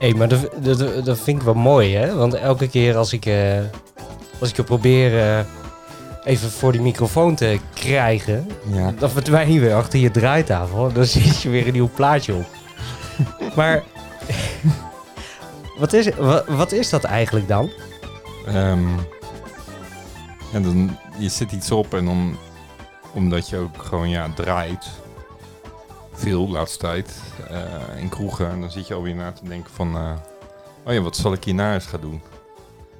Hé, maar dat, dat, dat vind ik wel mooi, hè? Want elke keer als ik, eh, als ik het probeer eh, even voor die microfoon te krijgen, Ja. dan verdwijn je weer achter je draaitafel. Dan zit je weer een nieuw plaatje op. maar wat, is, wat, wat is dat eigenlijk dan? Ehm, en dan, je zet iets op en dan, omdat je ook gewoon ja, draait, veel laatste tijd, eh, in kroegen. En dan zit je alweer na te denken van, eh, oh ja, wat zal ik hierna eens gaan doen?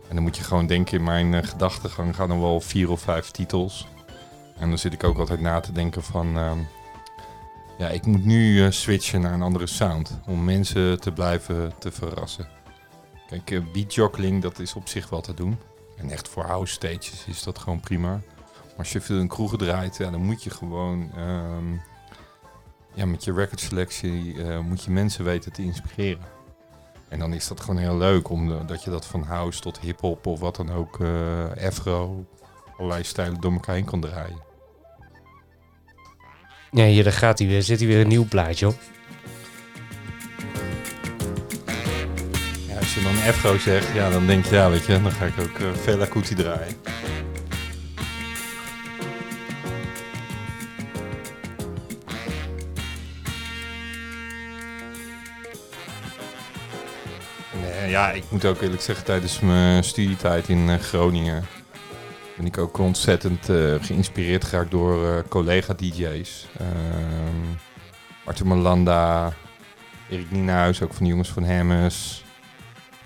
En dan moet je gewoon denken, in mijn eh, gedachtegang gaan er wel vier of vijf titels. En dan zit ik ook altijd na te denken van, ehm, ja, ik moet nu switchen naar een andere sound. Om mensen te blijven te verrassen. Kijk, uh, dat is op zich wel te doen. En echt voor house stages is dat gewoon prima. Maar als je veel in kroegen draait, ja, dan moet je gewoon... ehm, ja, met je record selectie eh, moet je mensen weten te inspireren. En dan is dat gewoon heel leuk, omdat dat je dat van house tot hip-hop of wat dan ook, eh afro, allerlei stijlen door elkaar heen kan draaien. Ja, hier daar gaat hij weer. Zit hij weer een nieuw plaatje op. Ja, als je dan afro zegt, ja, dan denk je, ja, weet je, dan ga ik ook uh, Fela Kuti draaien. Ja, ik moet ook eerlijk zeggen, tijdens mijn studietijd in uh, Groningen ben ik ook ontzettend uh, geïnspireerd geraakt door uh, collega-dj's. Um, Arthur Malanda, Erik Nienhuis, ook van de jongens van Hemmes.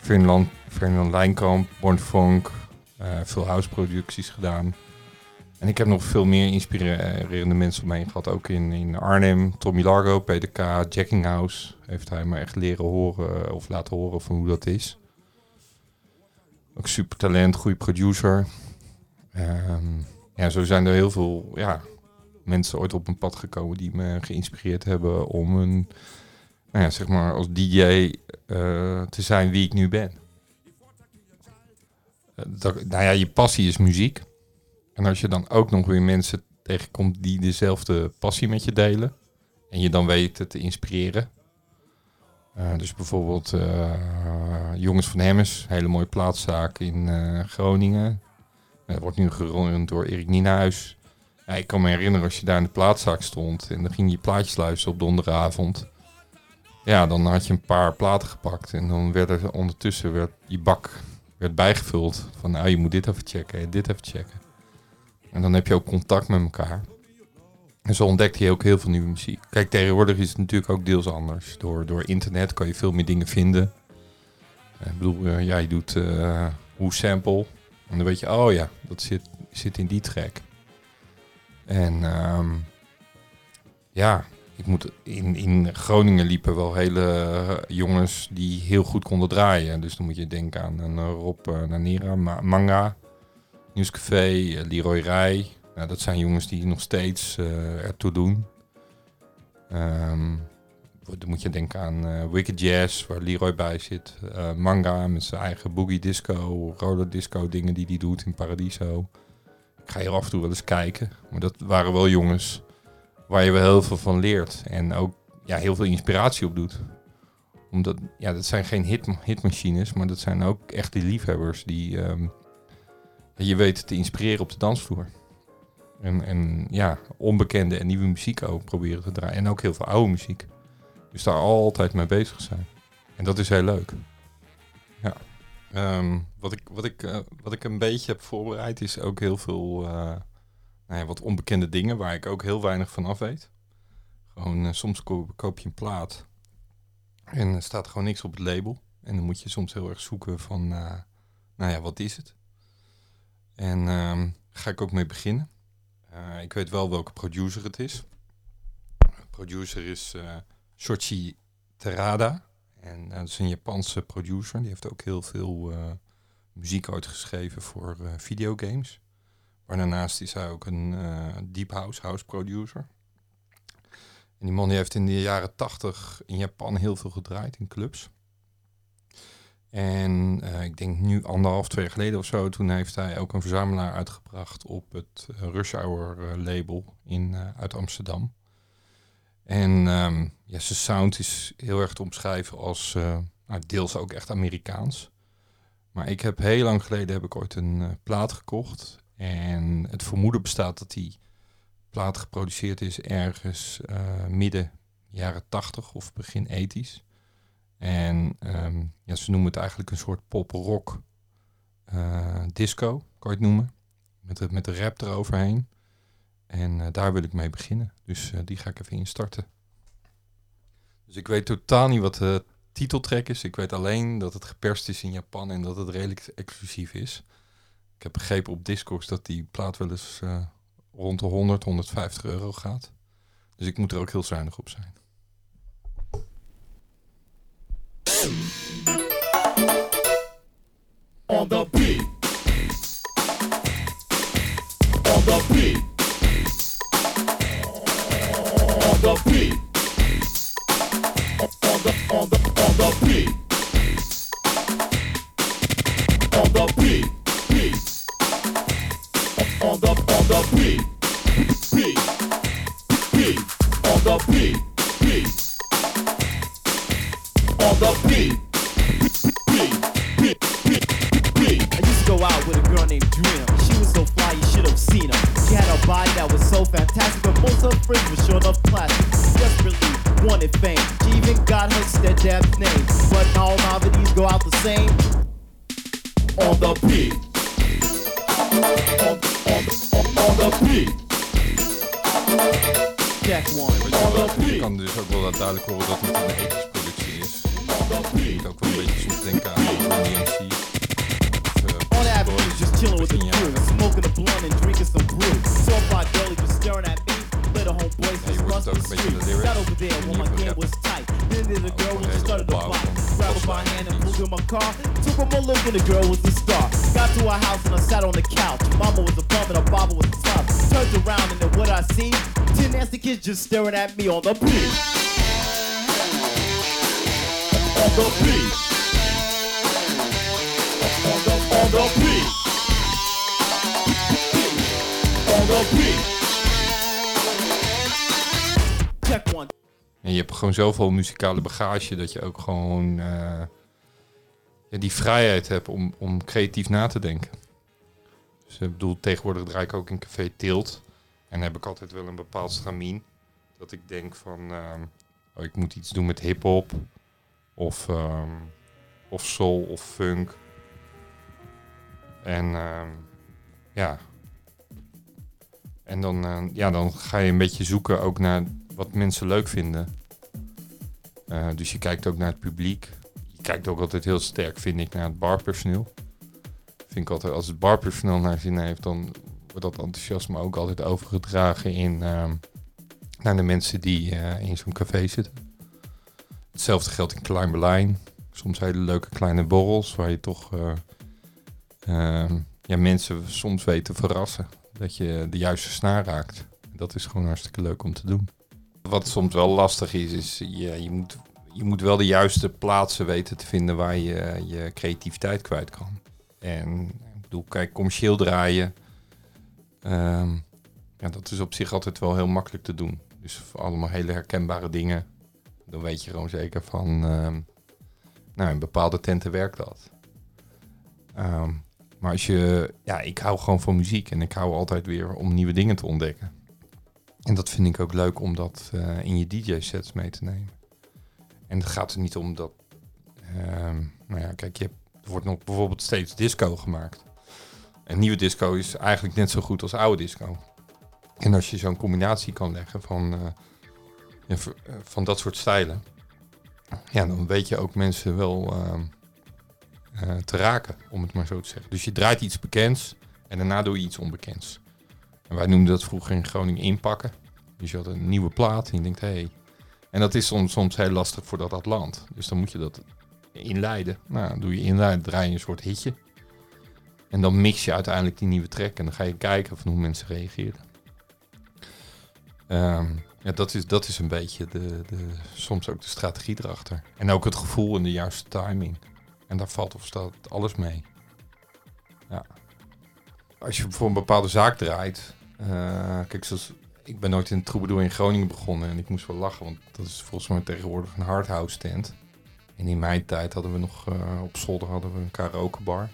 Fernand, Fernand Lijnkamp, Born Funk, veel house-producties gedaan. En ik heb nog veel meer inspirerende mensen om gehad. Ook in, in Arnhem, Tommy Largo, PDK, Jacking House. Heeft hij me echt leren horen of laten horen van hoe dat is. Ook super talent, goede producer. Um, ja, zo zijn er heel veel ja, mensen ooit op mijn pad gekomen die me geïnspireerd hebben om een, nou ja, zeg maar als DJ uh, te zijn wie ik nu ben. Dat, nou ja, je passie is muziek. En als je dan ook nog weer mensen tegenkomt die dezelfde passie met je delen. En je dan weet te inspireren. Uh, dus bijvoorbeeld Jongens van Hemmes, hele mooie plaatszaak in Groningen. Dat wordt nu gerund door Erik Nienhuis. Ja, ik kan me herinneren als je daar in de plaatszaak stond en dan ging je plaatjes luisteren op donderdagavond. Ja, dan had je een paar platen gepakt en dan werd er ondertussen werd je bak werd bijgevuld van nou je moet dit even checken en dit even checken. En dan heb je ook contact met elkaar. En zo ontdekte je ook heel veel nieuwe muziek. Kijk, tegenwoordig is het natuurlijk ook deels anders. Door, door internet kan je veel meer dingen vinden. Ik bedoel, ja, je doet uh, hoe sample. En dan weet je, oh ja, dat zit, zit in die track. En um, ja, ik moet in, in Groningen liepen wel hele jongens die heel goed konden draaien. Dus dan moet je denken aan een Rob Nanera, Ma Manga, Nieuwscafé, Leroy Rij. Nou, dat zijn jongens die nog steeds uh, ertoe doen. Um, dan moet je denken aan uh, Wicked Jazz, waar Leroy bij zit. Uh, manga met zijn eigen boogie disco, roller disco dingen die hij doet in Paradiso. Ik ga hier af en toe wel eens kijken. Maar dat waren wel jongens waar je wel heel veel van leert. En ook ja, heel veel inspiratie op doet. Omdat, ja, dat zijn geen hit, hitmachines, maar dat zijn ook echt die liefhebbers die um, je weet te inspireren op de dansvloer. En, en ja, onbekende en nieuwe muziek ook proberen te draaien. En ook heel veel oude muziek. Dus daar altijd mee bezig zijn. En dat is heel leuk. Ja. Um, wat, ik, wat, ik, uh, wat ik een beetje heb voorbereid is ook heel veel uh, nou ja, wat onbekende dingen waar ik ook heel weinig van af weet. Gewoon uh, soms koop, koop, je een plaat en er staat gewoon niks op het label. En dan moet je soms heel erg zoeken van, nou ja, wat is het? En um, ga ik ook mee beginnen. Ik weet wel welke producer het is. Producer is Shochi Terada. En uh, dat is een Japanse producer. Die heeft ook heel veel uh, muziek uitgeschreven voor uh, videogames. Maar daarnaast is hij ook een deep house house producer. En die man die heeft in de jaren tachtig in Japan heel veel gedraaid in clubs. En ik denk nu anderhalf, twee jaar geleden of zo, toen heeft hij ook een verzamelaar uitgebracht op het Rush Hour label in, uit Amsterdam. En um, ja, zijn sound is heel erg te omschrijven als nou, deels ook echt Amerikaans. Maar ik heb heel lang geleden heb ik ooit een eh, plaat gekocht. En het vermoeden bestaat dat die plaat geproduceerd is ergens eh, midden jaren 80 of begin 80s. En ehm, ja, ze noemen het eigenlijk een soort pop-rock eh, disco, kan je het noemen. Met de, met de rap eroverheen. En eh, daar wil ik mee beginnen. Dus eh, die ga ik even instarten. Dus ik weet totaal niet wat de titeltrack is. Ik weet alleen dat het geperst is in Japan en dat het redelijk exclusief is. Ik heb begrepen op Discogs dat die plaat wel eens rond de 100, 150 euro gaat. Dus ik moet er ook heel zuinig op zijn. On the beat. On the beat. On the beat. On the on the on the beat. On the beat. Beat. On the on the beat. Beat. Beat. On the beat. Named Dream. She was so fly, you should have seen her. She had a body that was so fantastic, but most of her friends were short of plastic. Desperately wanted fame. She even got her stepdad's name. But all novelties go out the same. on the beat. On, on, on, on the beat. Check one. Je kan dus ook wel duidelijk horen dat het een ethische productie is. On the Je beat. moet ook wel een beetje soms denken aan DMC. Chilling with the crew, smoking a blunt and drinking some brew. Saw my girlie just staring at me. Little homeboys just lost the een beetje in de street. Got over there when my game was tight. Then there's a girl who hele started to fight. Grabbed her by hand and pulled in my car. Took her a look and the girl was the star. Got to her house and I sat on the couch. Mama was a bum and her baba was tough. Turned around and then what I see? Ten nasty kids just staring at me on the beat. On the beat. On the on the beat. En je hebt gewoon zoveel muzikale bagage dat je ook gewoon eh, die vrijheid hebt om, om creatief na te denken. Dus ik bedoel, tegenwoordig draai ik ook in Café Tilt. En heb ik altijd wel een bepaald stramien. Dat ik denk van, ehm, oh, ik moet iets doen met hip-hop. Of, ehm, of soul of funk. En ehm, ja. En dan, eh, ja, dan ga je een beetje zoeken ook naar wat mensen leuk vinden. Eh, dus je kijkt ook naar het publiek. Je kijkt ook altijd heel sterk, vind ik, naar het barpersoneel. Vind ik altijd, als het barpersoneel naar zin heeft, dan wordt dat enthousiasme ook altijd overgedragen in, ehm, naar de mensen die eh, in zo'n café zitten. Hetzelfde geldt in Klein Berlijn. Soms hele leuke kleine borrels waar je toch eh, ehm, ja, mensen soms weet te verrassen. Dat je de juiste snaar raakt. Dat is gewoon hartstikke leuk om te doen. Wat soms wel lastig is, is je, je, moet, je moet wel de juiste plaatsen weten te vinden waar je je creativiteit kwijt kan. En ik bedoel, kijk, commercieel draaien, ehm, ja, dat is op zich altijd wel heel makkelijk te doen. Dus allemaal hele herkenbare dingen. Dan weet je gewoon zeker van, ehm, nou, in bepaalde tenten werkt dat. Ehm, maar als je, ja, ik hou gewoon van muziek en ik hou altijd weer om nieuwe dingen te ontdekken. En dat vind ik ook leuk om dat eh, in je DJ-sets mee te nemen. En het gaat er niet om dat. ehm, nou ja, kijk, je er wordt nog bijvoorbeeld steeds disco gemaakt. En nieuwe disco is eigenlijk net zo goed als oude disco. En als je zo'n combinatie kan leggen van, eh, eh, van dat soort stijlen, ja, dan weet je ook mensen wel eh, te raken, om het maar zo te zeggen. Dus je draait iets bekends en daarna doe je iets onbekends. En wij noemden dat vroeger in Groningen inpakken. Dus je had een nieuwe plaat en je denkt, hé. Hey. En dat is soms, soms heel lastig voor dat dat land. Dus dan moet je dat inleiden. Nou, doe je inleiden, draai je een soort hitje. En dan mix je uiteindelijk die nieuwe track. En dan ga je kijken van hoe mensen reageren. Ehm, ja, dat is, dat is een beetje de, de, soms ook de strategie erachter. En ook het gevoel en de juiste timing. En daar valt of staat alles mee. Ja. Als je voor een bepaalde zaak draait. eh, kijk, ik ben nooit in Troubadour in Groningen begonnen. En ik moest wel lachen, want dat is volgens mij tegenwoordig een hardhouse tent. En in mijn tijd hadden we nog eh, op zolder hadden we een karaokebar.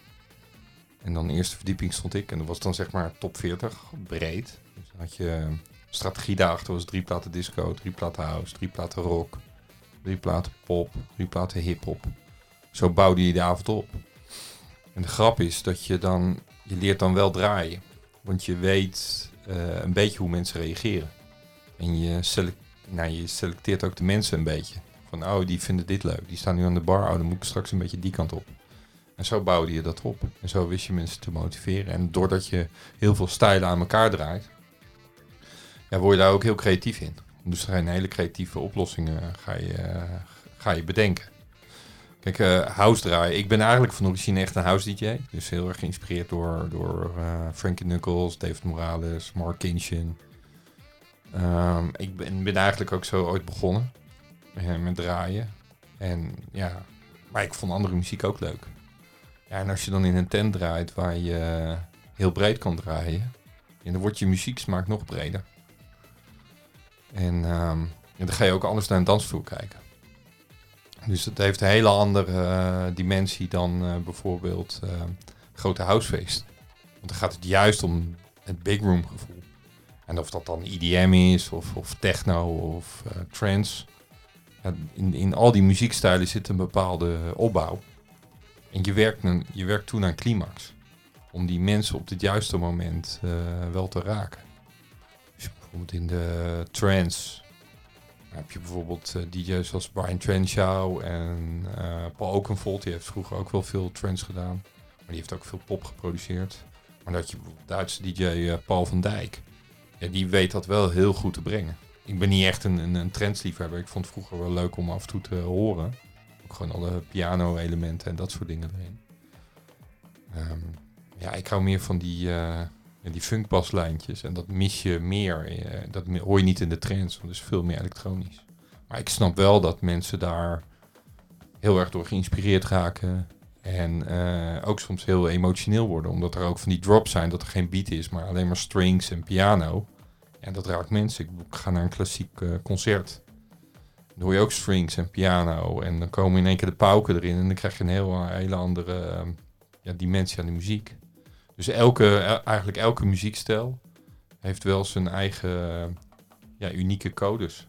En dan de eerste verdieping stond ik. En dat was dan zeg maar top 40, breed. Dus dan had je eh, strategie daarachter was drie platen disco, drie platen house, drie platen rock, drie platen pop, drie platen hip-hop. Zo bouwde je de avond op. En de grap is dat je dan, je leert dan wel draaien. Want je weet eh, een beetje hoe mensen reageren. En je, selec- nou, je selecteert ook de mensen een beetje. Van, oh, die vinden dit leuk. Die staan nu aan de bar. Oh, dan moet ik straks een beetje die kant op. En zo bouwde je dat op. En zo wist je mensen te motiveren. En doordat je heel veel stijlen aan elkaar draait, ja, word je daar ook heel creatief in. Dus er zijn hele creatieve oplossingen ga je, eh, ga je bedenken. Kijk, eh, house draaien. Ik ben eigenlijk van origine echt een house DJ. Dus heel erg geïnspireerd door, door eh, Frankie Knuckles, David Morales, Mark Kinchin. Ehm, ik ben, ben eigenlijk ook zo ooit begonnen eh, met draaien. En ja, maar ik vond andere muziek ook leuk. Ja, en als je dan in een tent draait waar je heel breed kan draaien, dan wordt je muzieksmaak nog breder. En, ehm, en dan ga je ook anders naar een dansvloer kijken. Dus het heeft een hele andere eh, dimensie dan eh, bijvoorbeeld eh, grote housefeest. Want dan gaat het juist om het big room gevoel. En of dat dan EDM is, of, of techno, of trance. In, in al die muziekstijlen zit een bepaalde opbouw. En je werkt, een, je werkt toe naar een climax. Om die mensen op het juiste moment wel te raken. Dus bijvoorbeeld in de trance dan heb je bijvoorbeeld eh, DJ's als Brian Trenshaw en eh, Paul Oakenfold. Die heeft vroeger ook wel veel trance gedaan. Maar die heeft ook veel pop geproduceerd. Maar dat je bijvoorbeeld Duitse DJ eh, Paul van Dijk. Die weet dat wel heel goed te brengen. Ik ben niet echt een, een, een. Ik vond het vroeger wel leuk om af en toe te horen. Ook gewoon alle piano-elementen en dat soort dingen erin. Ehm, ja, ik hou meer van die, ja, die funkbaslijntjes. En dat mis je meer. eh, dat hoor je niet in de trends, want het is veel meer elektronisch. Maar ik snap wel dat mensen daar heel erg door geïnspireerd raken. En eh, ook soms heel emotioneel worden. Omdat er ook van die drops zijn dat er geen beat is, maar alleen maar strings en piano. En dat raakt mensen. Ik ga naar een klassiek eh, concert. Dan hoor je ook strings en piano. En dan komen in één keer de pauken erin. En dan krijg je een heel, hele andere eh, ja, dimensie aan de muziek. Dus elke, el- eigenlijk elke muziekstijl heeft wel zijn eigen ja, unieke codes.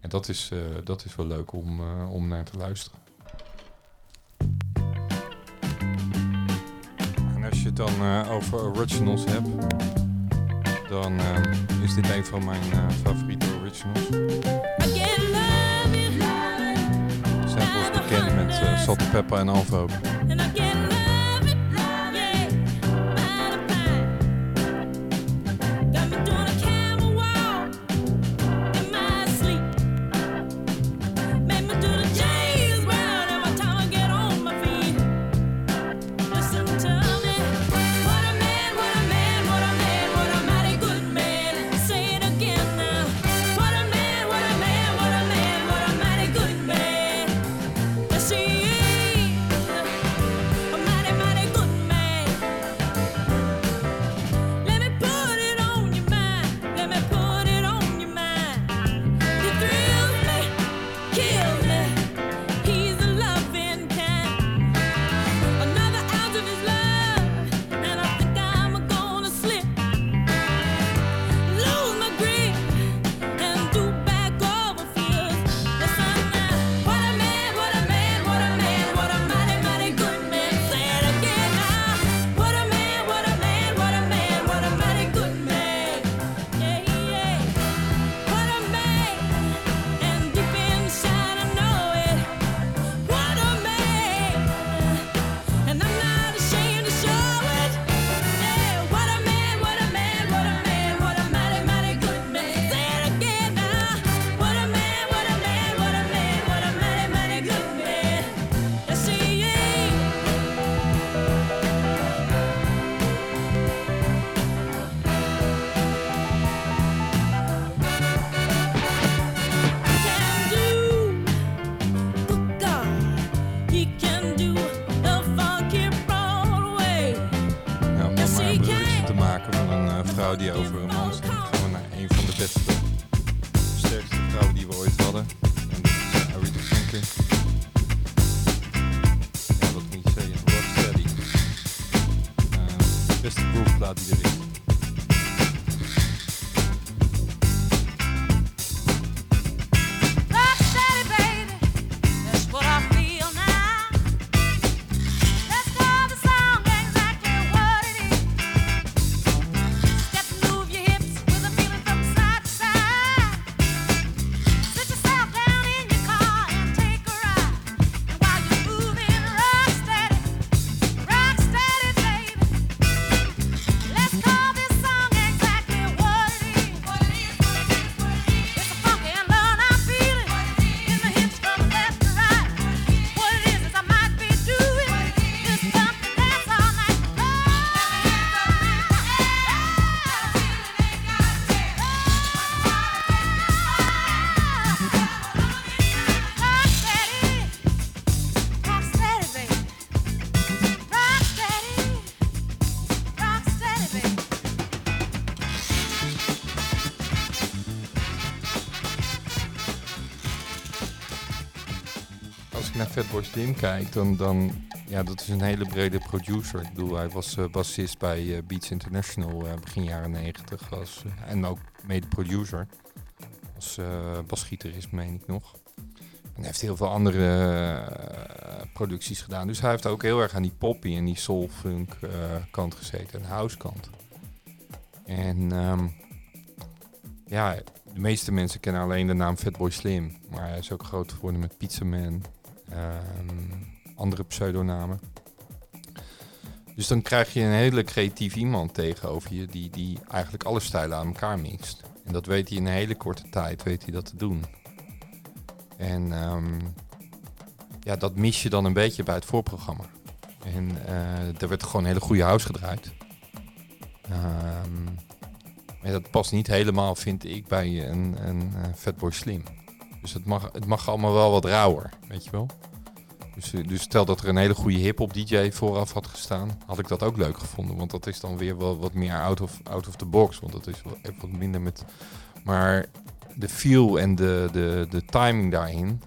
En dat is, eh, dat is wel leuk om, eh, om naar te luisteren. En als je het dan eh, over originals hebt, dan is dit een van mijn eh, favoriete originals. Samples bekennen met Salt Pepper en Alvo. Fatboy Slim kijk, dan, dan ja, dat is een hele brede producer. Ik bedoel, hij was eh, bassist bij eh, Beats International eh, begin jaren 90 als, eh, en ook mede-producer. Als basgitarist, meen ik nog. En hij heeft heel veel andere producties gedaan. Dus hij heeft ook heel erg aan die poppy en die soul-funk kant gezeten en house kant. En ehm, ja, de meeste mensen kennen alleen de naam Fatboy Slim. Maar hij is ook groot geworden met Pizza Man. Ehm, andere pseudonamen. Dus dan krijg je een hele creatief iemand tegenover je... die, die eigenlijk alle stijlen aan elkaar mixt. En dat weet hij in een hele korte tijd, weet hij dat te doen. En ehm, ja, dat mis je dan een beetje bij het voorprogramma. En eh er werd gewoon een hele goede house gedraaid. Maar dat past niet helemaal, vind ik, bij een, een eh, Fatboy Slim. Dus het mag, het mag allemaal wel wat rauwer, weet je wel. Dus, eh, dus stel dat er een hele goede hip-hop DJ vooraf had gestaan, had ik dat ook leuk gevonden. Want dat is dan weer wel wat meer out of, out of the box. Want dat is wel wat minder met. Maar de feel en de, de, de timing daarin,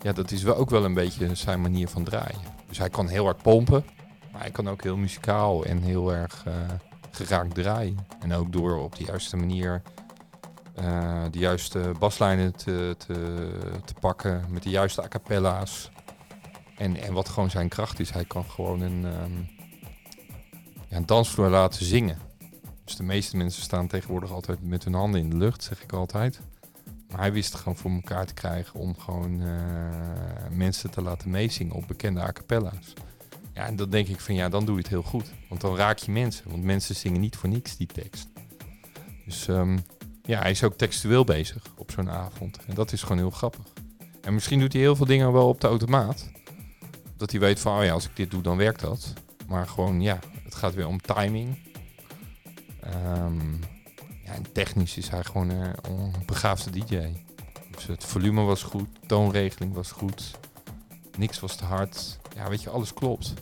ja, dat is wel ook wel een beetje zijn manier van draaien. Dus hij kan heel hard pompen, maar hij kan ook heel muzikaal en heel erg. eh, geraakt draaien. En ook door op de juiste manier eh, de juiste baslijnen te, te, te pakken met de juiste a cappella's. En, en wat gewoon zijn kracht is, hij kan gewoon een, ehm, ja, een dansvloer laten zingen. Dus de meeste mensen staan tegenwoordig altijd met hun handen in de lucht, zeg ik altijd. Maar hij wist gewoon voor elkaar te krijgen om gewoon eh, mensen te laten meezingen op bekende a cappella's. Ja, en dan denk ik van ja, dan doe je het heel goed. Want dan raak je mensen. Want mensen zingen niet voor niks die tekst. Dus ehm, ja, hij is ook textueel bezig op zo'n avond. En dat is gewoon heel grappig. En misschien doet hij heel veel dingen wel op de automaat. Dat hij weet van, oh ja, als ik dit doe, dan werkt dat. Maar gewoon, ja, het gaat weer om timing. Ehm, ja, en technisch is hij gewoon een begaafde DJ. Dus het volume was goed, toonregeling was goed. Niks was te hard. Ja, weet je, alles klopt.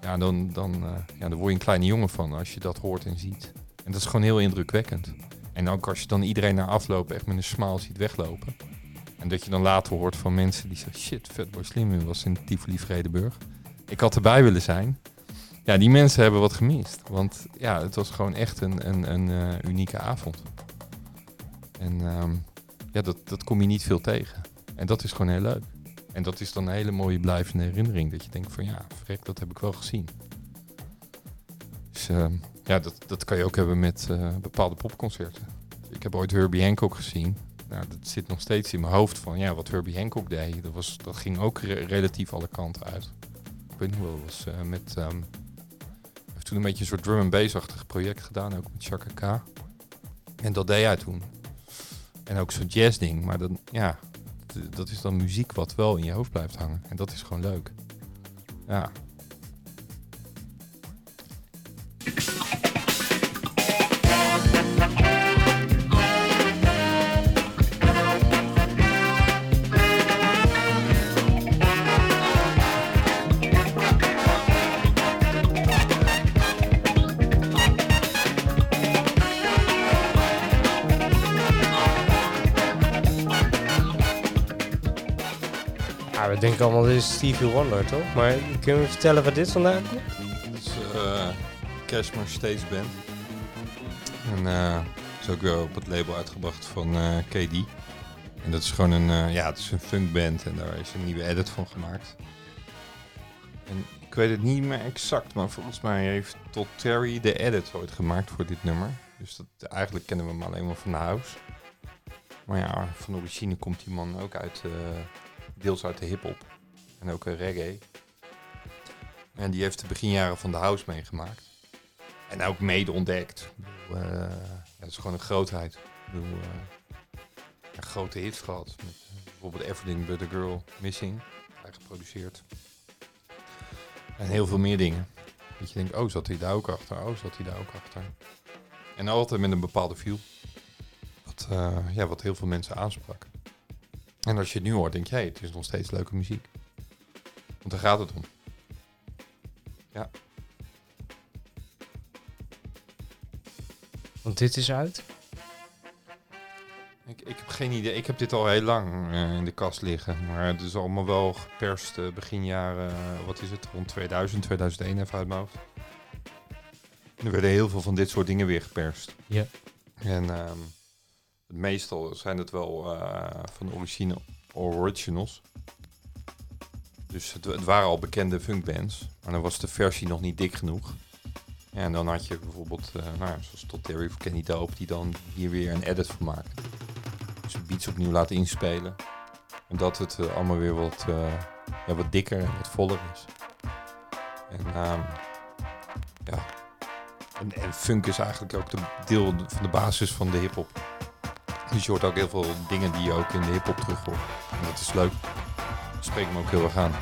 Ja, dan, dan, eh, ja, dan word je een kleine jongen van als je dat hoort en ziet. En dat is gewoon heel indrukwekkend. En ook als je dan iedereen na afloop echt met een smile ziet weglopen. En dat je dan later hoort van mensen die zeggen... Shit, Fatboy Slim was in Tivoli Vredenburg. Ik had erbij willen zijn. Ja, die mensen hebben wat gemist. Want ja, het was gewoon echt een, een, een eh, unieke avond. En ehm, ja, dat, dat kom je niet veel tegen. En dat is gewoon heel leuk. En dat is dan een hele mooie blijvende herinnering. Dat je denkt van ja, verrek, dat heb ik wel gezien. Dus ehm, ja, dat, dat kan je ook hebben met eh, bepaalde popconcerten. Ik heb ooit Herbie Hancock gezien. Nou, dat zit nog steeds in mijn hoofd van ja, wat Herbie Hancock deed. Dat, was, dat ging ook re- relatief alle kanten uit. Ik weet niet wel, dat was eh, met... ehm, toen een beetje een soort drum and bass-achtig project gedaan, ook met Chaka K. En dat deed hij toen. En ook zo'n jazz-ding. Maar dan, ja, dat is dan muziek wat wel in je hoofd blijft hangen. En dat is gewoon leuk. Ja. We denken allemaal, dit is Stevie Wonder, toch? Maar kun je me vertellen waar dit vandaan komt? Dus, eh, Cashmere Stage Band. En eh is ook weer op het label uitgebracht van eh, KD. En dat is gewoon een, ja, het is een funkband en daar is een nieuwe edit van gemaakt. En ik weet het niet meer exact, maar volgens mij heeft Todd Terry de edit ooit gemaakt voor dit nummer. Dus dat, eigenlijk kennen we hem alleen maar van de house. Maar ja, van origine komt die man ook uit, deels uit de hip-hop en ook een reggae. En die heeft de beginjaren van de house meegemaakt. En ook mede ontdekt. Eh, ja, dat is gewoon een grootheid. Ik bedoel, eh, ja, grote hits gehad. Met eh, bijvoorbeeld Everything But A Girl Missing. Hij geproduceerd. En heel veel meer dingen. Dat je denkt, oh zat hij daar ook achter? Oh zat hij daar ook achter? En altijd met een bepaalde feel. Wat, eh, ja, wat heel veel mensen aansprak. En als je het nu hoort, denk je, hey, het is nog steeds leuke muziek. Want daar gaat het om. Ja. Want dit is uit. Ik, ik heb geen idee. Ik heb dit al heel lang eh, in de kast liggen. Maar het is allemaal wel geperst eh, begin jaren. wat is het? Rond 2000, 2001 even uit mijn hoofd. Er werden heel veel van dit soort dingen weer geperst. Ja. En ehm, meestal zijn het wel eh, van origine originals. Dus het, waren al bekende funkbands. Maar dan was de versie nog niet dik genoeg. En dan had je bijvoorbeeld, eh, nou, zoals Todd Terry of Kenny Dope, die dan hier weer een edit van maken. Dus de beats opnieuw laten inspelen. En dat het eh, allemaal weer wat, ja, wat dikker en wat voller is. En ehm, ja, en, en funk is eigenlijk ook de deel van de basis van de hip-hop. Je hoort ook heel veel dingen die je ook in de hip-hop terug hoort. Dat is leuk. Dat spreekt me ook heel erg aan.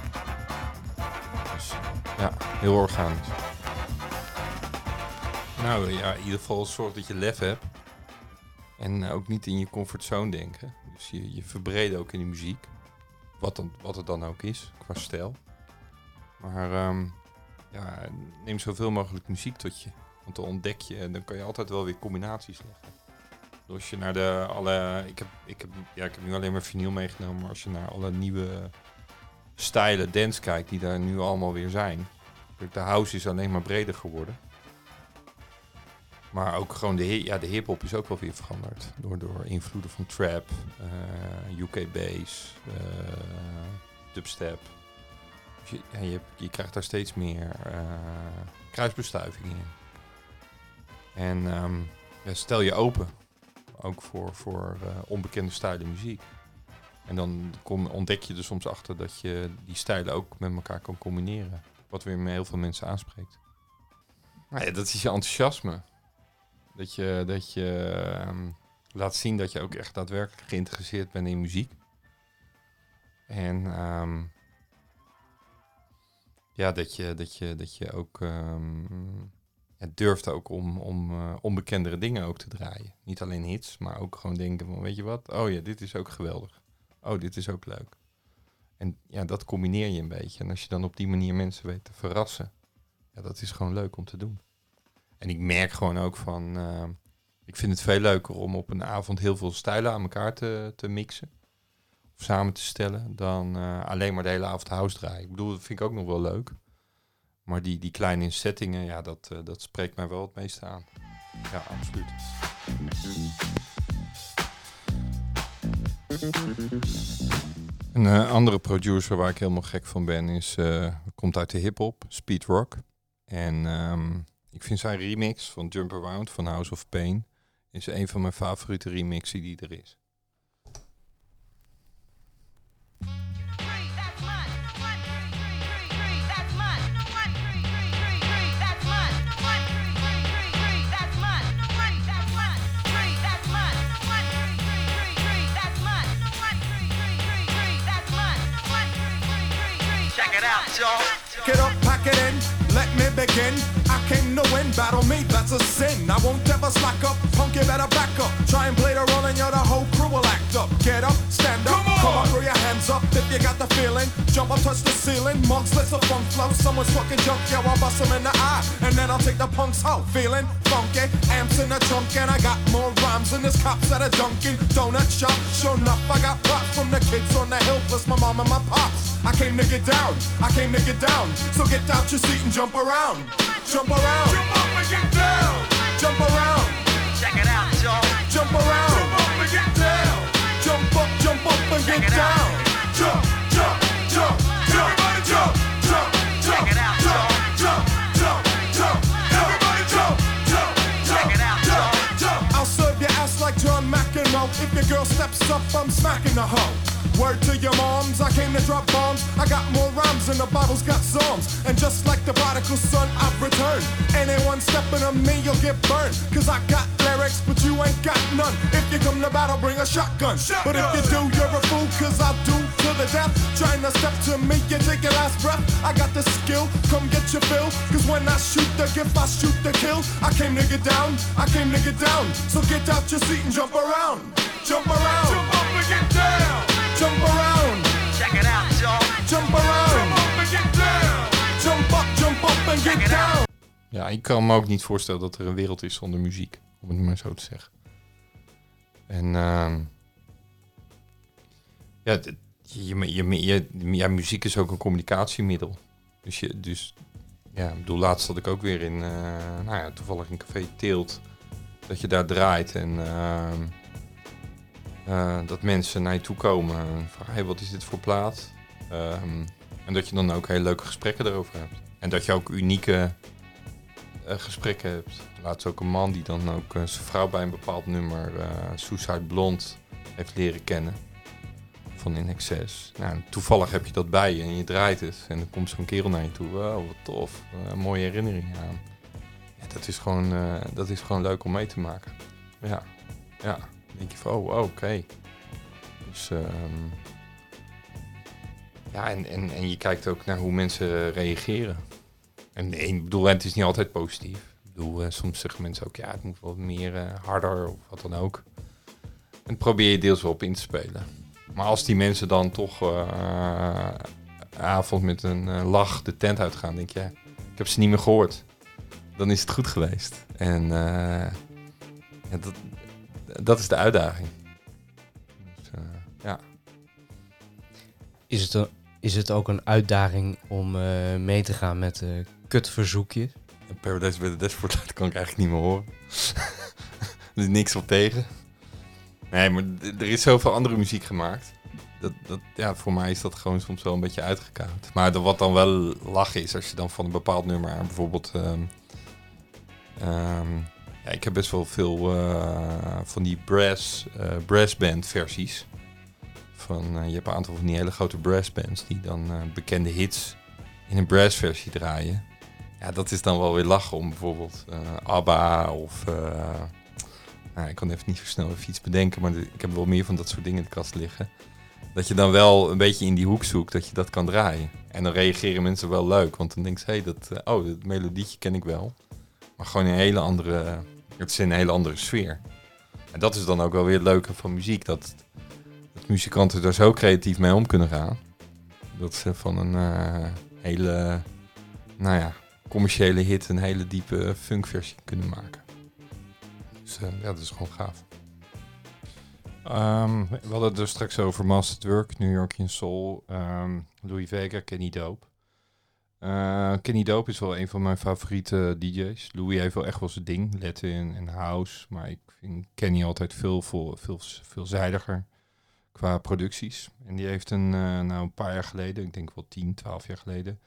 Dus ja, heel organisch. Nou ja, in ieder geval zorg dat je lef hebt. En ook niet in je comfortzone denken. Dus je, je verbreden ook in de muziek. Wat, dan, wat het dan ook is, qua stijl. Maar ehm, ja, neem zoveel mogelijk muziek tot je. Want dan ontdek je en dan kan je altijd wel weer combinaties leggen. Als je naar de alle. Ik heb, ik heb, ja, ik heb nu alleen maar vinyl meegenomen. Maar als je naar alle nieuwe stijlen dance kijkt, die daar nu allemaal weer zijn. De house is alleen maar breder geworden. Maar ook gewoon de, ja, de hip-hop is ook wel weer veranderd. Door, door invloeden van trap, eh, UK bass, eh, dubstep. Dus je, je, krijgt daar steeds meer eh, kruisbestuiving in. En ehm, stel je open. Ook voor, voor eh, onbekende stijlen muziek. En dan kom, ontdek je er soms achter dat je die stijlen ook met elkaar kan combineren. Wat weer met heel veel mensen aanspreekt. Ja, dat is je enthousiasme. Dat je, dat je ehm, laat zien dat je ook echt daadwerkelijk geïnteresseerd bent in muziek. En ehm, ja, dat je, dat je, dat je ook ehm, ja, durft ook om, om eh, onbekendere dingen ook te draaien. Niet alleen hits, maar ook gewoon denken van, weet je wat? Oh ja, dit is ook geweldig. Oh, dit is ook leuk. En ja, dat combineer je een beetje. En als je dan op die manier mensen weet te verrassen, ja, dat is gewoon leuk om te doen. En ik merk gewoon ook van, eh, ik vind het veel leuker om op een avond heel veel stijlen aan elkaar te, te mixen. Of samen te stellen, dan eh, alleen maar de hele avond house draaien. Ik bedoel, dat vind ik ook nog wel leuk. Maar die, die kleine settingen, ja, dat, eh, dat spreekt mij wel het meeste aan. Ja, absoluut. Een eh, andere producer waar ik helemaal gek van ben, is, eh, komt uit de hip-hop, Speed Rock. En ehm, ik vind zijn remix van Jump Around van House of Pain is een van mijn favoriete remixen die er is. Check it out, y'all. Get up, pack it in, let me begin. I came to win, battle me, that's a sin. I won't ever slack up, punk, you better back up. Try and play the role and you're the whole crew will act up. Get up, stand up, come on, Come on throw your hands up if you got the feeling. Jump up, touch the ceiling, monks, let's a funk flow. Someone's fucking junk, yo, I'll bust them in the eye. And then I'll take the punks out, feeling funky. Amps in the trunk, and I got more rhymes than this cops at a Dunkin' Donut shop. Sure enough, I got props from the kids on the hill, plus my mom and my pops. I came to get down. I came to get down. So get out your seat and jump around. Jump around. Jump up and get down. Jump around. Check it out, y'all. Jump around. Jump up and get down. Jump up, jump up and get it out. down. Jump, jump, jump, jump. Everybody jump, jump, jump. Check it out, jump, jump, jump, jump. Everybody jump, jump, jump. Check it out, jump, jump. I'll serve your ass like John McEnroe. If your girl steps up, I'm smacking the hoe. Word to your moms, I came to drop bombs. I got more rhymes than the Bible's got psalms. And just like the prodigal son, I've returned. Anyone stepping on me, you'll get burned. Cause I got lyrics, but you ain't got none. If you come to battle, bring a shotgun. But if you do, you're a fool, cause I'll do to the death. Trying to step to me, you take your last breath. I got the skill, come get your fill. Cause when I shoot the gift, I shoot the kill. I came to get down, I came to get down. So get out your seat and jump around. Jump around. Ja, ik kan me ook niet voorstellen dat er een wereld is zonder muziek. Om het maar zo te zeggen. En ehm, ja, je, je, je, ja, muziek is ook een communicatiemiddel. Dus, je, dus ja, ik bedoel, laatst zat ik ook weer in, eh, nou ja, toevallig in Café Teelt. Dat je daar draait en ehm, eh, dat mensen naar je toe komen en vragen, hey, wat is dit voor plaat? Ehm, en dat je dan ook hele leuke gesprekken erover hebt. En dat je ook unieke gesprekken hebt. Laatst ook een man die dan ook eh, zijn vrouw bij een bepaald nummer, eh Suicide Blonde, heeft leren kennen. Van In Excess. Nou, toevallig heb je dat bij je en je draait het. En dan komt zo'n kerel naar je toe. Wow, wat tof. Eh, mooie herinnering aan. Ja, dat, is gewoon, eh, dat is gewoon leuk om mee te maken. Ja, ja. Dan denk je van, oh, oh, oké. Dus, ehm, ja, en, en, en je kijkt ook naar hoe mensen reageren. En nee, ik het is niet altijd positief. Ik bedoel, eh, soms zeggen mensen ook, ja, het moet wat meer eh, harder of wat dan ook. En probeer je deels wel op in te spelen. Maar als die mensen dan toch eh, avond met een lach de tent uitgaan, denk je, ik heb ze niet meer gehoord. Dan is het goed geweest. En ja, dat, dat is de uitdaging. Dus, ja. Is het, is het ook een uitdaging om mee te gaan met kutverzoekjes? Paradise bij de Dashboard Light kan ik eigenlijk niet meer horen. er is niks op tegen. Nee, maar er is zoveel andere muziek gemaakt. Dat, dat, ja, voor mij is dat gewoon soms wel een beetje uitgekoud. Maar wat dan wel lachen is, als je dan van een bepaald nummer bijvoorbeeld... ehm, ehm, ja, ik heb best wel veel eh, van die brass, eh brassband versies. Van, eh, je hebt een aantal van die hele grote brassbands die dan bekende hits in een brass versie draaien. Ja, dat is dan wel weer lachen om bijvoorbeeld eh, ABBA of... eh, nou, ik kan even niet zo snel even iets bedenken, maar ik heb wel meer van dat soort dingen in de kast liggen. Dat je dan wel een beetje in die hoek zoekt dat je dat kan draaien. En dan reageren mensen wel leuk, want dan denk je, hé, dat, eh, oh, dat melodietje ken ik wel. Maar gewoon een hele andere, het is in een hele andere sfeer. En dat is dan ook wel weer het leuke van muziek, dat, dat muzikanten daar zo creatief mee om kunnen gaan. Dat ze van een hele, nou ja, commerciële hit een hele diepe funkversie kunnen maken. Dus eh, ja, dat is gewoon gaaf. Ehm, we hadden het er straks over Mastered Work, New York in Soul, ehm, Louis Vega, Kenny Dope. Eh, Kenny Dope is wel een van mijn favoriete DJ's. Louis heeft wel echt wel zijn ding, Latin en house. Maar ik vind Kenny altijd veel, veel, veel veelzijdiger qua producties. En die heeft een, eh, nou, een paar jaar geleden, ik denk wel 10, 12 jaar geleden,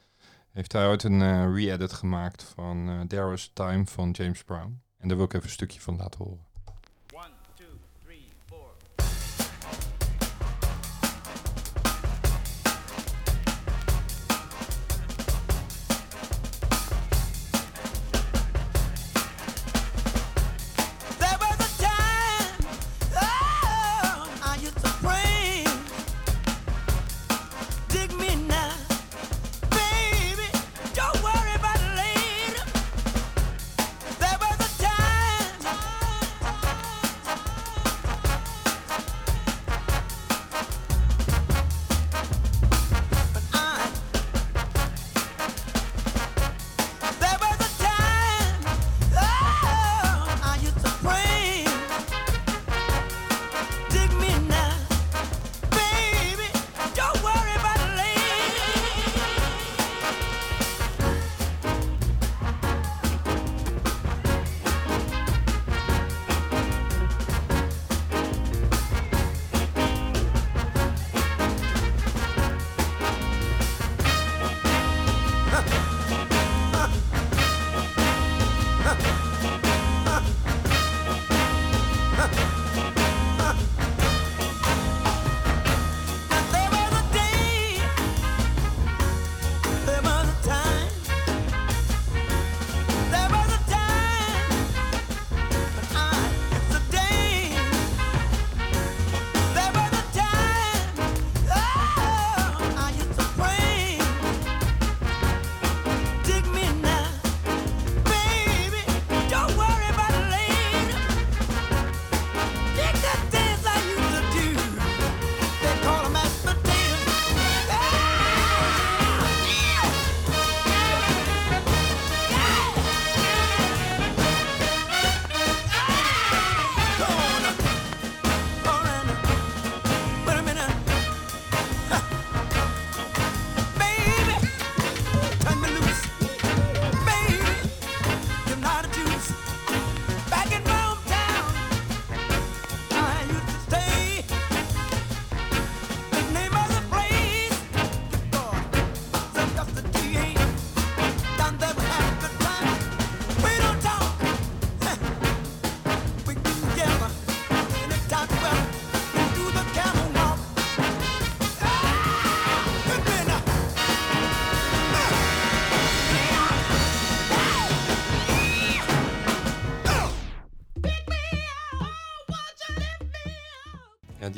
heeft hij ooit een eh, re-edit gemaakt van eh There Was Time van James Brown. En daar wil ik even een stukje van laten horen.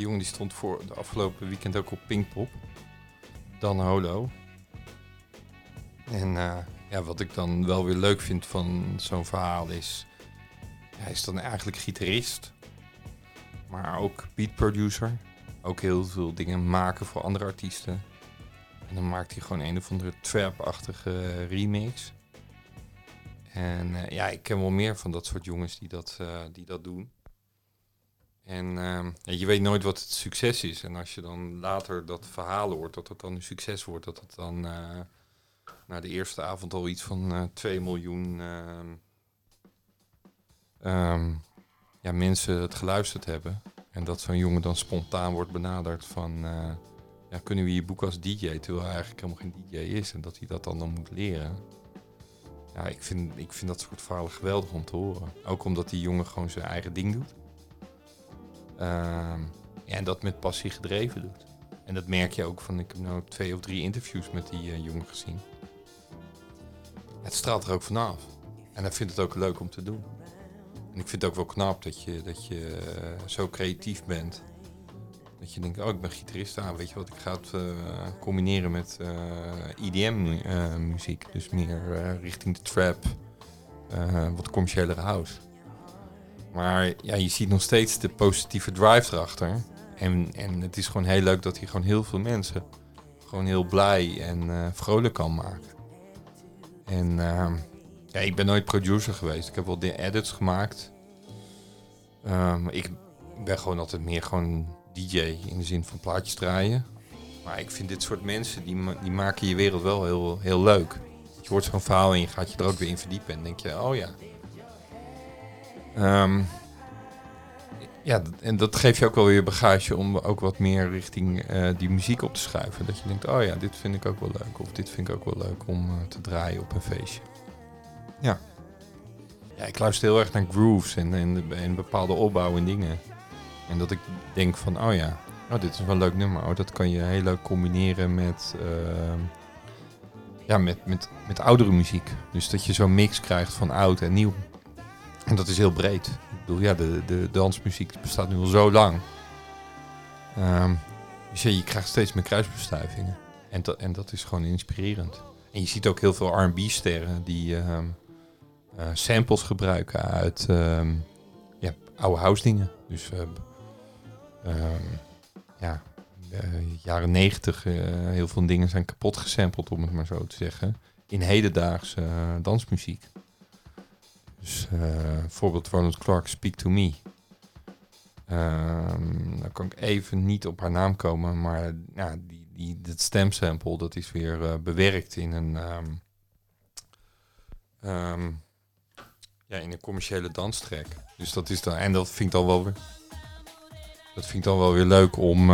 Die jongen die stond voor de afgelopen weekend ook op Pinkpop. Dan Holo. En eh, ja, wat ik dan wel weer leuk vind van zo'n verhaal is... Hij is dan eigenlijk gitarist. Maar ook beat producer. Ook heel veel dingen maken voor andere artiesten. En dan maakt hij gewoon een of andere trap-achtige remix. En eh, ja, ik ken wel meer van dat soort jongens die dat, eh, die dat doen. En ehm, je weet nooit wat het succes is. En als je dan later dat verhaal hoort, dat het dan een succes wordt, dat het dan eh, na de eerste avond al iets van eh 2 miljoen ehm, ehm, ja, mensen het geluisterd hebben. En dat zo'n jongen dan spontaan wordt benaderd van, eh, ja, kunnen we je boeken als DJ, terwijl hij eigenlijk helemaal geen DJ is en dat hij dat dan, dan moet leren. Ja, ik vind, ik vind dat soort verhalen geweldig om te horen. Ook omdat die jongen gewoon zijn eigen ding doet. Ehm, en dat met passie gedreven doet. En dat merk je ook van, ik heb nu twee of drie interviews met die eh, jongen gezien. Het straalt er ook vanaf. En hij vindt het ook leuk om te doen. En ik vind het ook wel knap dat je, dat je eh, zo creatief bent. Dat je denkt, oh, ik ben gitarist. Ah, weet je wat, ik ga het eh, combineren met IDM-muziek. dus meer richting de trap, wat commerciëlere house. Maar ja, je ziet nog steeds de positieve drive erachter. En, en het is gewoon heel leuk dat hij gewoon heel veel mensen gewoon heel blij en eh, vrolijk kan maken. En ehm, ja, ik ben nooit producer geweest. Ik heb wel de edits gemaakt. Ehm, ik ben gewoon altijd meer gewoon DJ in de zin van plaatjes draaien. Maar ik vind dit soort mensen, die, ma- die maken je wereld wel heel, heel leuk. Je hoort zo'n verhaal en je gaat je er ook weer in verdiepen. En denk je, oh ja. Ehm, ja, en dat geeft je ook wel weer bagage om ook wat meer richting eh, die muziek op te schuiven. Dat je denkt, oh ja, dit vind ik ook wel leuk. Of dit vind ik ook wel leuk om eh, te draaien op een feestje. Ja. Ja, ik luister heel erg naar grooves en, en, en bepaalde opbouw en dingen. En dat ik denk van, oh ja, oh, dit is wel een leuk nummer. Oh, dat kan je heel leuk combineren met, ehm, ja, met, met, met oudere muziek. Dus dat je zo'n mix krijgt van oud en nieuw. En dat is heel breed. Ik bedoel, ja, de, de dansmuziek bestaat nu al zo lang. Ehm, je krijgt steeds meer kruisbestuivingen. En, dat en dat is gewoon inspirerend. En je ziet ook heel veel R&B-sterren die ehm, eh, samples gebruiken uit ehm, ja, oude house dingen. Dus ja, eh, jaren negentig, eh, heel veel dingen zijn kapot gesampled, om het maar zo te zeggen. In hedendaagse dansmuziek. Dus eh bijvoorbeeld Ronald Clark, Speak to Me. Ehm dan kan ik even niet op haar naam komen, maar die, die, dat stemsample dat is weer eh, bewerkt in een, ehm, ehm, ja, in een commerciële danstrack. Dus dat is dan, en dat vind ik dan wel weer, dat vind dan wel weer leuk om,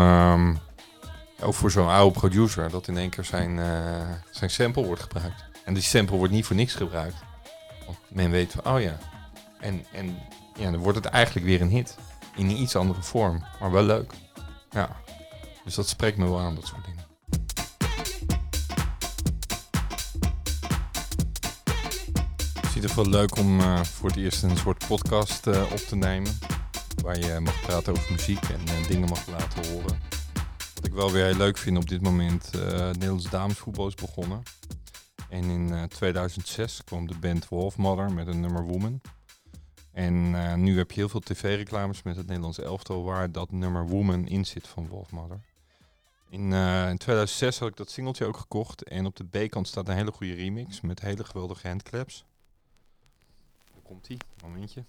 ook voor zo'n oude producer, dat in één keer zijn, eh, zijn sample wordt gebruikt. En die sample wordt niet voor niks gebruikt. Men weet van, oh ja. En, en ja, dan wordt het eigenlijk weer een hit. In een iets andere vorm, maar wel leuk. Ja. Dus dat spreekt me wel aan, dat soort dingen. Ik zie het wel leuk om eh, voor het eerst een soort podcast eh, op te nemen. Waar je mag praten over muziek en eh, dingen mag laten horen. Wat ik wel weer heel leuk vind op dit moment, Nederlands damesvoetbal is begonnen. En in eh, 2006 kwam de band Wolfmother met een nummer Woman. En eh, nu heb je heel veel tv-reclames met het Nederlands elftal waar dat nummer Woman in zit van Wolfmother. In, eh, in 2006 had ik dat singeltje ook gekocht en op de B-kant staat een hele goede remix met hele geweldige handclaps. Daar komt ie, momentje.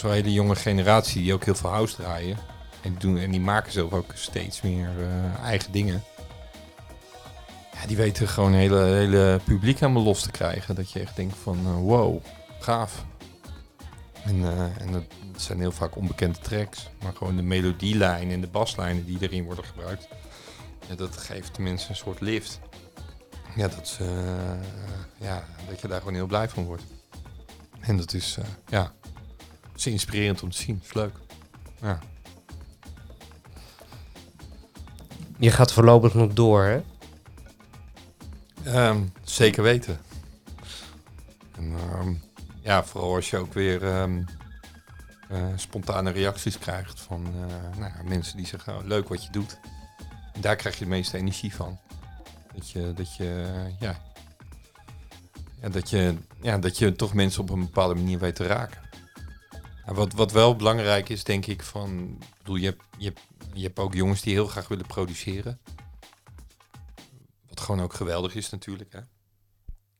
Zo'n hele jonge generatie die ook heel veel house draaien. En die, doen, en die maken zelf ook steeds meer eh, eigen dingen. Ja, die weten gewoon hele, hele publiek helemaal los te krijgen. Dat je echt denkt van eh, wow, gaaf. En, eh, en dat zijn heel vaak onbekende tracks. Maar gewoon de melodielijn en de baslijnen die erin worden gebruikt. Dat geeft mensen een soort lift. Ja, dat, ja, dat je daar gewoon heel blij van wordt. En dat is, ja, is inspirerend om te zien. Het is leuk. Ja. Je gaat voorlopig nog door, hè? Ehm, zeker weten. En, ehm, ja, vooral als je ook weer ehm, eh, spontane reacties krijgt van eh, nou, ja, mensen die zeggen, oh, leuk wat je doet. En daar krijg je de meeste energie van. Dat je, dat je, ja, ja, dat je, ja, dat je toch mensen op een bepaalde manier weet te raken. Wat, wat wel belangrijk is, denk ik, van, bedoel, je hebt, je, je hebt ook jongens die heel graag willen produceren. Wat gewoon ook geweldig is natuurlijk. Hè?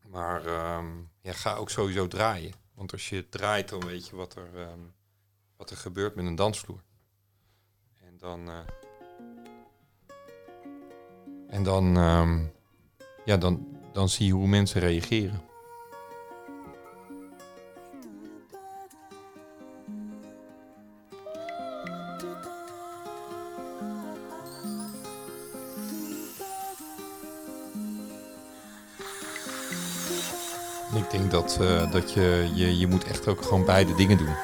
Maar ehm, ja, ga ook sowieso draaien. Want als je draait, dan weet je wat er, ehm, wat er gebeurt met een dansvloer. En dan... eh, en dan, ehm, ja, dan, dan zie je hoe mensen reageren. Ik denk dat, eh, dat je, je, je moet echt ook gewoon beide dingen doen.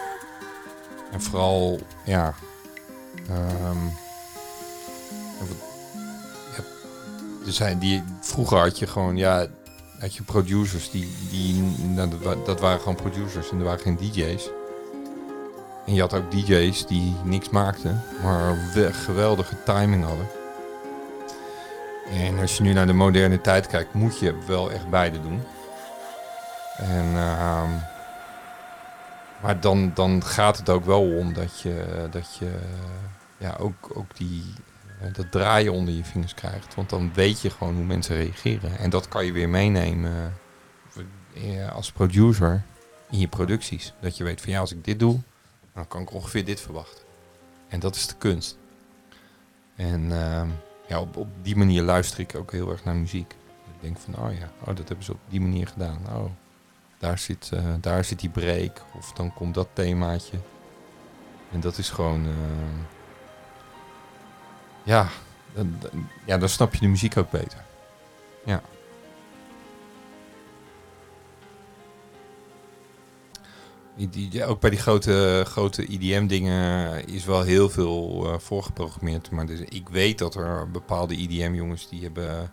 En vooral, ja... ehm, er zijn die, vroeger had je gewoon, ja, had je producers die, die nou, dat, wa- dat waren gewoon producers en er waren geen DJ's. En je had ook DJ's die niks maakten, maar we- geweldige timing hadden. En als je nu naar de moderne tijd kijkt, moet je wel echt beide doen. En, ehm, maar dan, dan gaat het ook wel om dat je, dat je ja, ook, ook die, eh, dat draaien onder je vingers krijgt. Want dan weet je gewoon hoe mensen reageren. En dat kan je weer meenemen eh, als producer in je producties. Dat je weet van ja, als ik dit doe, dan kan ik ongeveer dit verwachten. En dat is de kunst. En ehm, ja, op, op die manier luister ik ook heel erg naar muziek. Ik denk van, oh ja, oh, dat hebben ze op die manier gedaan. Oh, daar zit, eh, daar zit die break. Of dan komt dat themaatje. En dat is gewoon... eh, ja, dan, ja, dan snap je de muziek ook beter. Ja. Die, ook bij die grote, grote IDM-dingen is wel heel veel eh, voorgeprogrammeerd. Maar dus ik weet dat er bepaalde IDM-jongens die hebben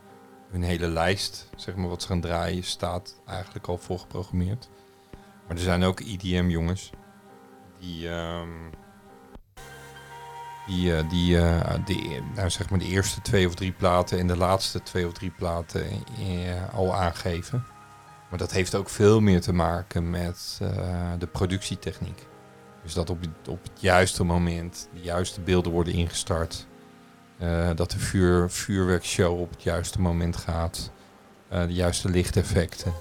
hun hele lijst, zeg maar wat ze gaan draaien, staat eigenlijk al voorgeprogrammeerd. Maar er zijn ook IDM-jongens die, ehm, die, eh, die eh, nou, zeg maar de eerste twee of drie platen en de laatste twee of drie platen eh, al aangeven. Maar dat heeft ook veel meer te maken met de productietechniek. Dus dat op, op het juiste moment de juiste beelden worden ingestart. Eh, dat de vuur, vuurwerkshow op het juiste moment gaat. Eh, de juiste lichteffecten.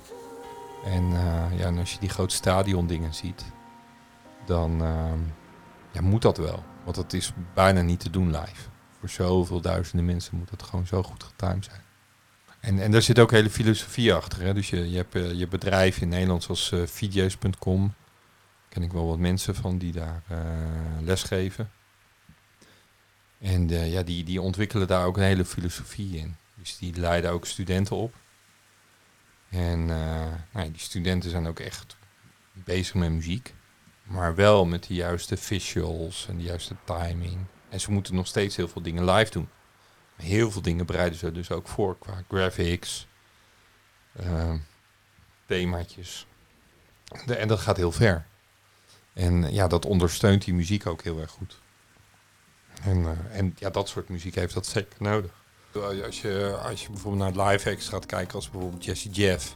En, eh, ja, als je die grote stadion dingen ziet, dan ehm, ja, moet dat wel. Want het is bijna niet te doen live. Voor zoveel duizenden mensen moet het gewoon zo goed getimed zijn. En, en daar zit ook hele filosofie achter. Hè? Dus je, je hebt je bedrijf in Nederland zoals VJ's.com. ken ik wel wat mensen van die daar eh lesgeven. En eh, ja, die, die ontwikkelen daar ook een hele filosofie in. Dus die leiden ook studenten op. En eh, nou ja, die studenten zijn ook echt bezig met muziek. Maar wel met de juiste visuals en de juiste timing. En ze moeten nog steeds heel veel dingen live doen. Heel veel dingen bereiden ze dus ook voor qua graphics, eh, themaatjes. En dat gaat heel ver. En ja, dat ondersteunt die muziek ook heel erg goed. En, eh, en ja, dat soort muziek heeft dat zeker nodig. Als je, als je bijvoorbeeld naar live acts gaat kijken, als bijvoorbeeld Jesse Jeff.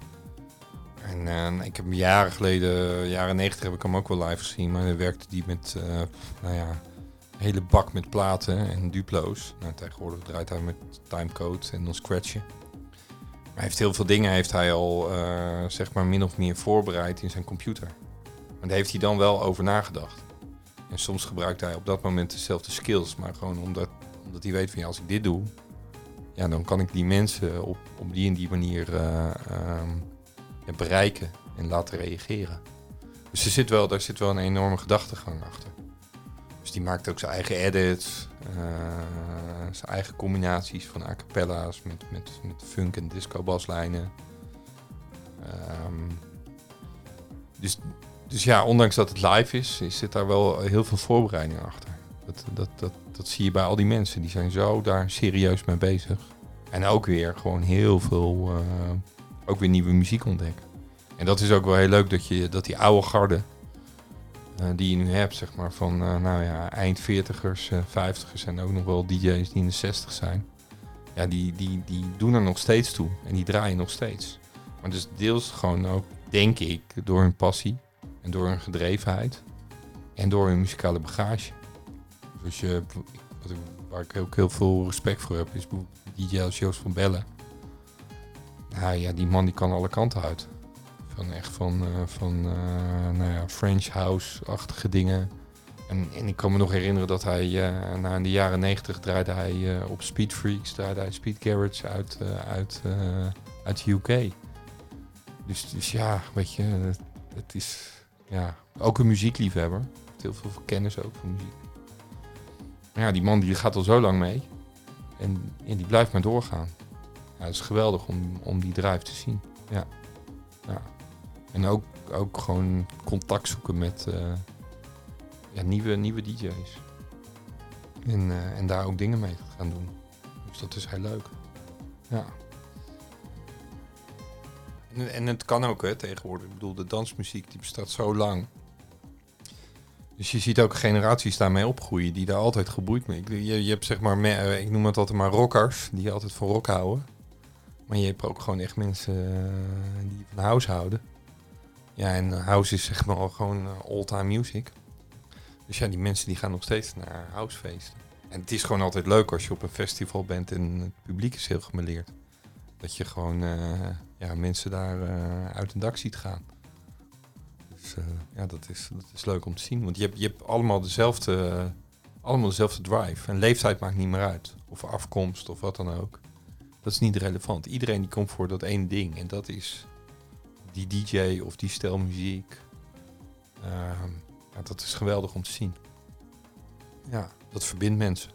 En eh, ik heb hem jaren geleden, jaren 90 heb ik hem ook wel live gezien. Maar dan werkte die met, eh, nou ja, een hele bak met platen en duplo's. Nou, tegenwoordig draait hij met timecode en dan scratchen. Maar hij heeft heel veel dingen heeft hij al, zeg maar, min of meer voorbereid in zijn computer. Maar daar heeft hij dan wel over nagedacht. En soms gebruikt hij op dat moment dezelfde skills, maar gewoon omdat, omdat hij weet van ja, als ik dit doe, ja, dan kan ik die mensen op, op die en die manier eh, ehm, bereiken en laten reageren. Dus er zit wel, daar zit wel een enorme gedachtegang achter. Dus die maakt ook zijn eigen edits, eh, zijn eigen combinaties van a cappella's met, met, met funk en disco baslijnen. Ehm, dus, dus ja, ondanks dat het live is, zit daar wel heel veel voorbereiding achter. Dat, dat, dat, dat zie je bij al die mensen. Die zijn zo daar serieus mee bezig. En ook weer gewoon heel veel, eh, ook weer nieuwe muziek ontdekken. En dat is ook wel heel leuk dat, je, dat die oude garde, eh, die je nu hebt, zeg maar, van eh, nou ja, eind 40ers, eh 50ers en ook nog wel DJ's die in de 60 zijn. Ja, die, die, die doen er nog steeds toe en die draaien nog steeds. Maar dus deels gewoon ook, denk ik, door hun passie en door hun gedrevenheid en door hun muzikale bagage. Dus je, wat waar ik ook heel veel respect voor heb, is DJ als van Bellen. Nou ja, die man die kan alle kanten uit. Van echt van, eh, van eh, nou ja, French house-achtige dingen. En, en ik kan me nog herinneren dat hij eh na in de jaren negentig draaide hij op Speed Freaks, draaide hij Speed Garage uit, uit, uit de UK. Dus, dus ja, weet je, het is ja, ook een muziekliefhebber. Heel veel kennis ook van muziek. Ja, die man die gaat al zo lang mee. En, die blijft maar doorgaan. Ja, het is geweldig om, om die drive te zien. Ja. ja. En ook, ook gewoon contact zoeken met eh, ja, nieuwe, nieuwe DJ's. En, eh, en daar ook dingen mee gaan doen. Dus dat is heel leuk. Ja. En, het kan ook hè, tegenwoordig. Ik bedoel, de dansmuziek die bestaat zo lang. Dus je ziet ook generaties daarmee opgroeien die daar altijd geboeid mee. Je, je hebt zeg maar, eh, ik noem het altijd maar rockers, die altijd van rock houden. Maar je hebt ook gewoon echt mensen eh, die van house houden. Ja, en house is zeg maar gewoon eh, all-time music. Dus ja, die mensen die gaan nog steeds naar housefeesten. En het is gewoon altijd leuk als je op een festival bent en het publiek is heel gemeleerd. Dat je gewoon eh, ja, mensen daar eh, uit een dak ziet gaan. Dus eh, ja, dat is, dat is leuk om te zien. Want je hebt, je hebt allemaal, dezelfde, allemaal dezelfde drive. En leeftijd maakt niet meer uit. Of afkomst of wat dan ook. Dat is niet relevant. Iedereen die komt voor dat één ding. En dat is die DJ of die stijl muziek. Ehm, ja, dat is geweldig om te zien. Ja, dat verbindt mensen.